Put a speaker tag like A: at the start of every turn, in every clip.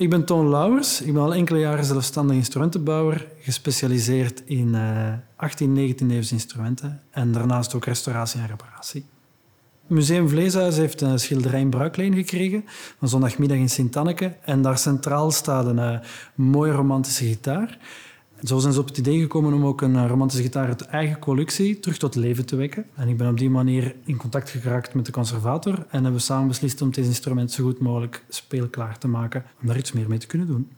A: Ik ben Toon Lauwers. Ik ben al enkele jaren zelfstandig instrumentenbouwer, gespecialiseerd in uh, 18 19e eeuwse instrumenten en daarnaast ook restauratie en reparatie. Museum Vleeshuis heeft een schilderij in bruikleen gekregen van zondagmiddag in Sint-Anneke en daar centraal staat een uh, mooie romantische gitaar. Zo zijn ze op het idee gekomen om ook een romantische gitaar uit eigen collectie terug tot leven te wekken. En ik ben op die manier in contact geraakt met de conservator en hebben we samen beslist om dit instrument zo goed mogelijk speelklaar te maken, om daar iets meer mee te kunnen doen.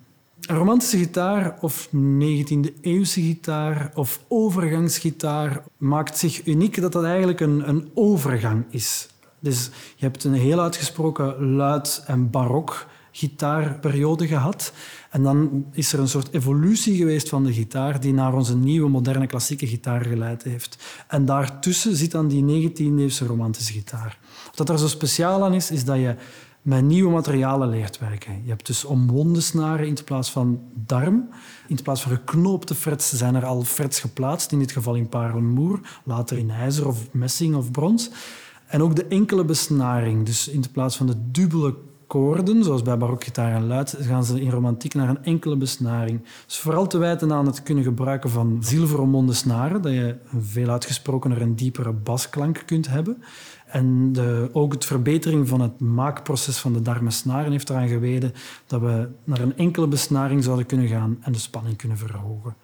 A: Een romantische gitaar of 19e-eeuwse gitaar of overgangsgitaar maakt zich uniek dat dat eigenlijk een, een overgang is. Dus je hebt een heel uitgesproken luid en barok gitaarperiode gehad. En dan is er een soort evolutie geweest van de gitaar die naar onze nieuwe moderne klassieke gitaar geleid heeft. En daartussen zit dan die 19e-eeuwse romantische gitaar. Wat er zo speciaal aan is, is dat je met nieuwe materialen leert werken. Je hebt dus omwonden snaren in plaats van darm. In plaats van geknoopte frets zijn er al frets geplaatst, in dit geval in parelmoer, later in ijzer of messing of brons. En ook de enkele besnaring, dus in plaats van de dubbele koorden, zoals bij barokgitaar en luid, gaan ze in romantiek naar een enkele besnaring. Dus vooral te wijten aan het kunnen gebruiken van zilveromwonden snaren, dat je een veel uitgesprokener en diepere basklank kunt hebben. En de, ook het verbetering van het maakproces van de darmensnaren heeft eraan geweten dat we naar een enkele besnaring zouden kunnen gaan en de spanning kunnen verhogen.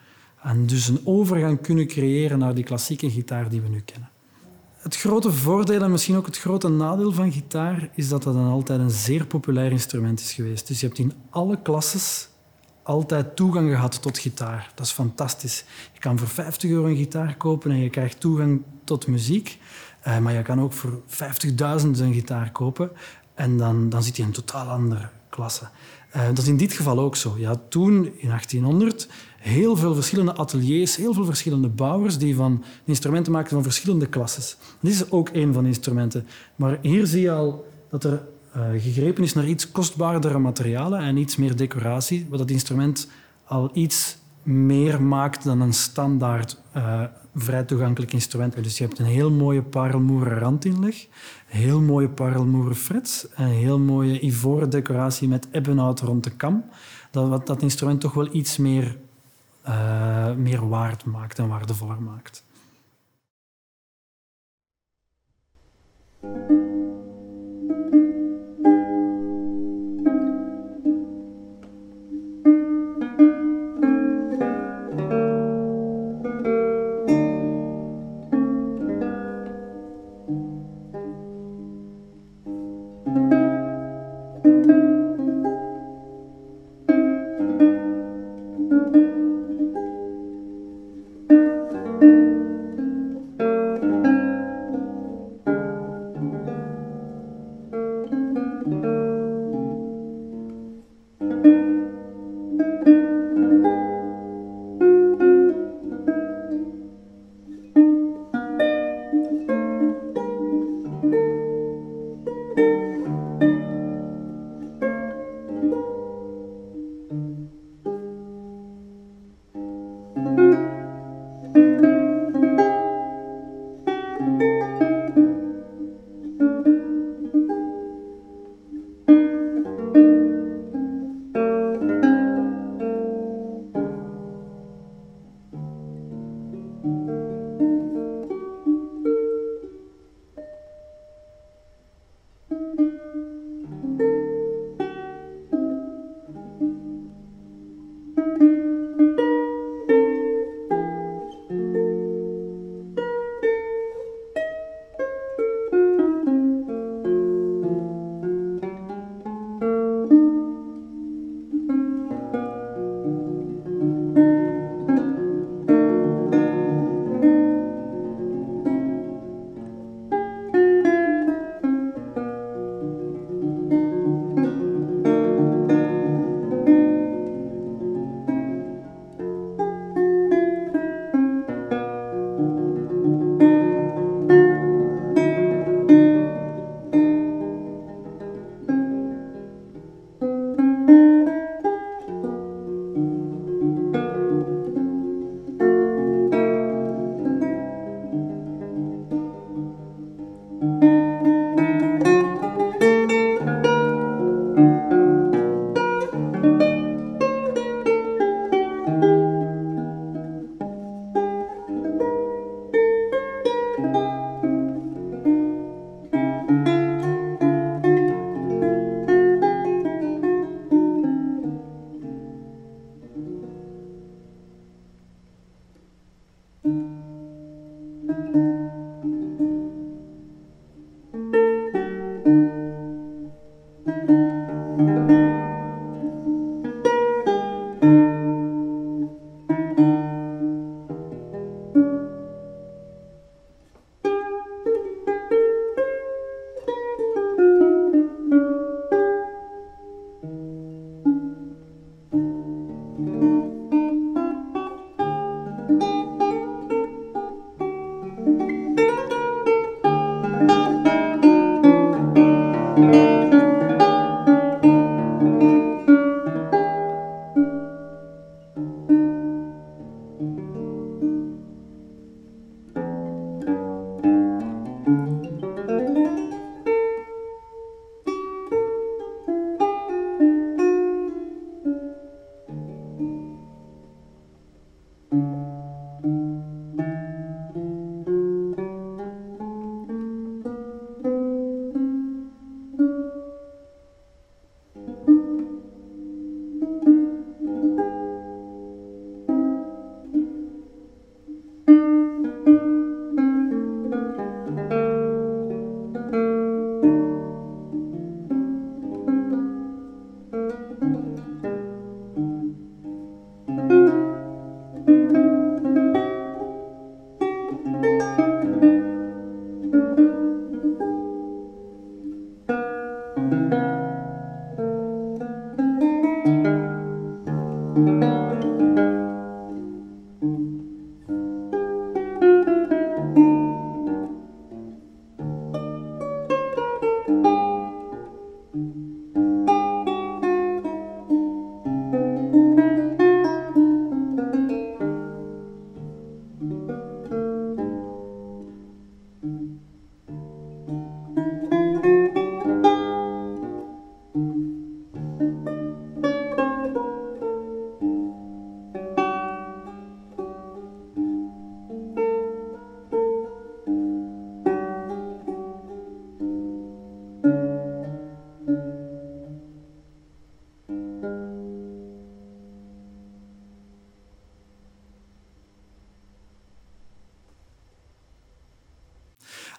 A: En dus een overgang kunnen creëren naar die klassieke gitaar die we nu kennen. Het grote voordeel en misschien ook het grote nadeel van gitaar is dat dat dan altijd een zeer populair instrument is geweest. Dus je hebt in alle klasses altijd toegang gehad tot gitaar. Dat is fantastisch. Je kan voor 50 euro een gitaar kopen en je krijgt toegang tot muziek. Uh, maar je kan ook voor 50.000 een gitaar kopen en dan, dan zit je in een totaal andere klasse. Uh, dat is in dit geval ook zo. Ja, toen, in 1800, heel veel verschillende ateliers, heel veel verschillende bouwers die van instrumenten maakten van verschillende klasses. Dit is ook een van de instrumenten. Maar hier zie je al dat er uh, gegrepen is naar iets kostbaardere materialen en iets meer decoratie, wat dat instrument al iets meer maakt dan een standaard uh, vrij toegankelijk instrument. Dus je hebt een heel mooie parelmoeren randinleg, heel mooie parelmoeren frets, een heel mooie ivoren decoratie met ebbenhout rond de kam. Dat wat dat instrument toch wel iets meer, uh, meer waard maakt en waardevoller maakt.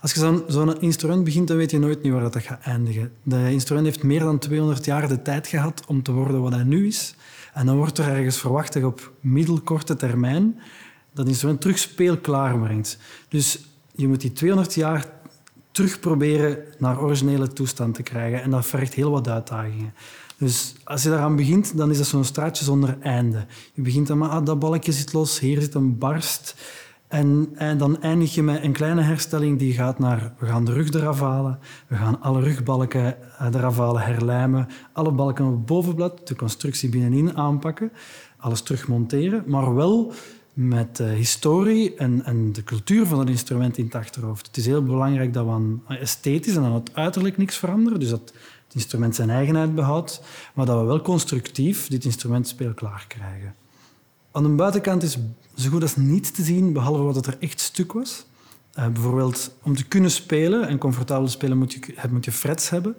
A: Als je zo'n instrument begint, dan weet je nooit niet waar dat gaat eindigen. Dat instrument heeft meer dan 200 jaar de tijd gehad om te worden wat hij nu is. En dan wordt er ergens verwacht op middelkorte termijn dat instrument terug speelklaar brengt. Dus je moet die 200 jaar terug proberen naar originele toestand te krijgen. En dat vergt heel wat uitdagingen. Dus als je daaraan begint, dan is dat zo'n straatje zonder einde. Je begint dan maar, ah, dat balkje zit los, hier zit een barst. En, en, dan eindig je met een kleine herstelling die gaat naar... We gaan de rug eraf halen. We gaan alle rugbalken eraf halen, herlijmen. Alle balken op het bovenblad, de constructie binnenin aanpakken. Alles terugmonteren. Maar wel met de historie en, en, de cultuur van het instrument in het achterhoofd. Het is heel belangrijk dat we aan esthetisch en aan het uiterlijk niks veranderen. Dus dat het instrument zijn eigenheid behoudt. Maar dat we wel constructief dit instrument speelklaar krijgen. Aan de buitenkant is zo goed als niets te zien, behalve wat er echt stuk was. Uh, bijvoorbeeld, om te kunnen spelen en comfortabel spelen moet je, moet je frets hebben.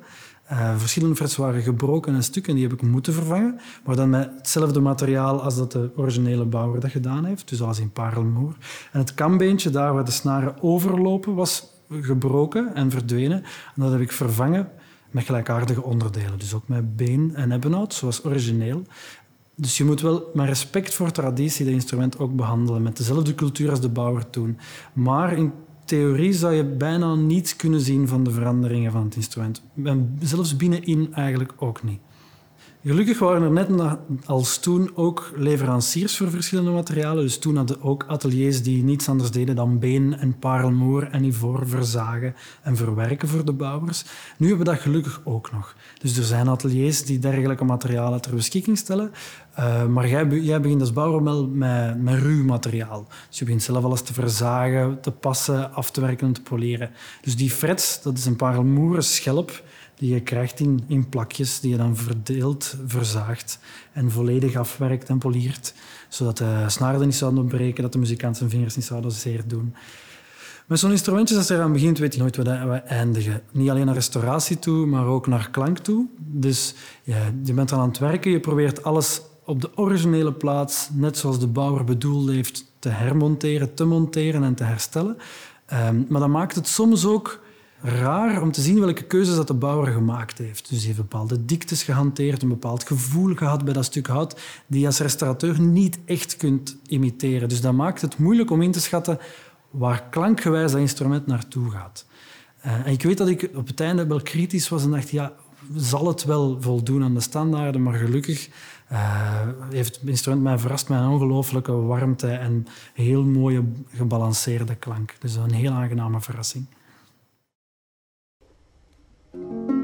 A: Uh, verschillende frets waren gebroken en stuk en die heb ik moeten vervangen. Maar dan met hetzelfde materiaal als dat de originele bouwer dat gedaan heeft. Dus als in parelmoer. En het kambeentje, daar waar de snaren overlopen, was gebroken en verdwenen. En dat heb ik vervangen met gelijkaardige onderdelen. Dus ook met been en ebbenhout, zoals origineel. Dus je moet wel met respect voor traditie dat instrument ook behandelen, met dezelfde cultuur als de bouwer toen. Maar in theorie zou je bijna niets kunnen zien van de veranderingen van het instrument. En zelfs binnenin eigenlijk ook niet. Gelukkig waren er net als toen ook leveranciers voor verschillende materialen. Dus toen hadden ook ateliers die niets anders deden dan been en parelmoer en ivoor verzagen en verwerken voor de bouwers. Nu hebben we dat gelukkig ook nog. Dus er zijn ateliers die dergelijke materialen ter beschikking stellen. Uh, maar jij, begint als bouwer met, met ruw materiaal. Dus je begint zelf alles te verzagen, te passen, af te werken en te poleren. Dus die frets, dat is een parelmoeren schelp die je krijgt in, in plakjes die je dan verdeelt, verzaagt en volledig afwerkt en poliert, zodat de snaren niet zouden opbreken, dat de muzikant zijn vingers niet zouden zeer doen. Met zo'n instrumentje, als je eraan begint, weet je nooit waar we eindigen. Niet alleen naar restauratie toe, maar ook naar klank toe. Dus ja, je bent aan het werken, je probeert alles op de originele plaats, net zoals de bouwer bedoeld heeft, te hermonteren, te monteren en te herstellen. Um, maar dat maakt het soms ook raar om te zien welke keuzes dat de bouwer gemaakt heeft. Dus hij heeft bepaalde diktes gehanteerd, een bepaald gevoel gehad bij dat stuk hout, die je als restaurateur niet echt kunt imiteren. Dus dat maakt het moeilijk om in te schatten waar klankgewijs dat instrument naartoe gaat. Uh, en ik weet dat ik op het einde wel kritisch was en dacht, ja, zal het wel voldoen aan de standaarden, maar gelukkig uh, heeft het instrument mij verrast met een ongelooflijke warmte en heel mooie gebalanceerde klank. Dus een heel aangename verrassing. Thank you.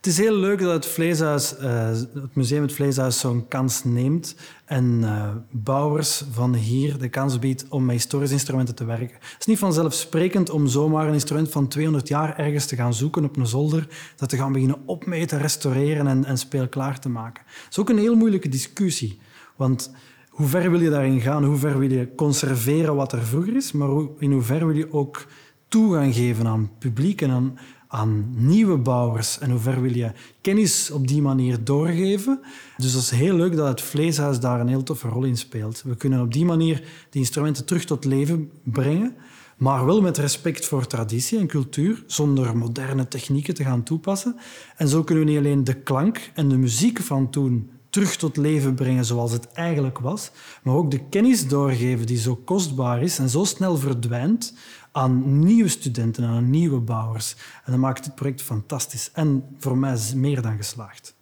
A: Het is heel leuk dat het, vleeshuis, uh, het museum het Vleeshuis zo'n kans neemt en uh, bouwers van hier de kans biedt om met historische instrumenten te werken. Het is niet vanzelfsprekend om zomaar een instrument van 200 jaar ergens te gaan zoeken op een zolder, dat te gaan beginnen opmeten, restaureren en, en speelklaar te maken. Het is ook een heel moeilijke discussie, want hoe ver wil je daarin gaan? Hoe ver wil je conserveren wat er vroeger is, maar in hoeverre wil je ook toegang geven aan publiek en aan, aan nieuwe bouwers? En hoe ver wil je kennis op die manier doorgeven? Dus dat is heel leuk dat het Vleeshuis daar een heel toffe rol in speelt. We kunnen op die manier die instrumenten terug tot leven brengen, maar wel met respect voor traditie en cultuur, zonder moderne technieken te gaan toepassen. En zo kunnen we niet alleen de klank en de muziek van toen terug tot leven brengen zoals het eigenlijk was, maar ook de kennis doorgeven die zo kostbaar is en zo snel verdwijnt aan nieuwe studenten en aan nieuwe bouwers. En dat maakt het project fantastisch en voor mij is meer dan geslaagd.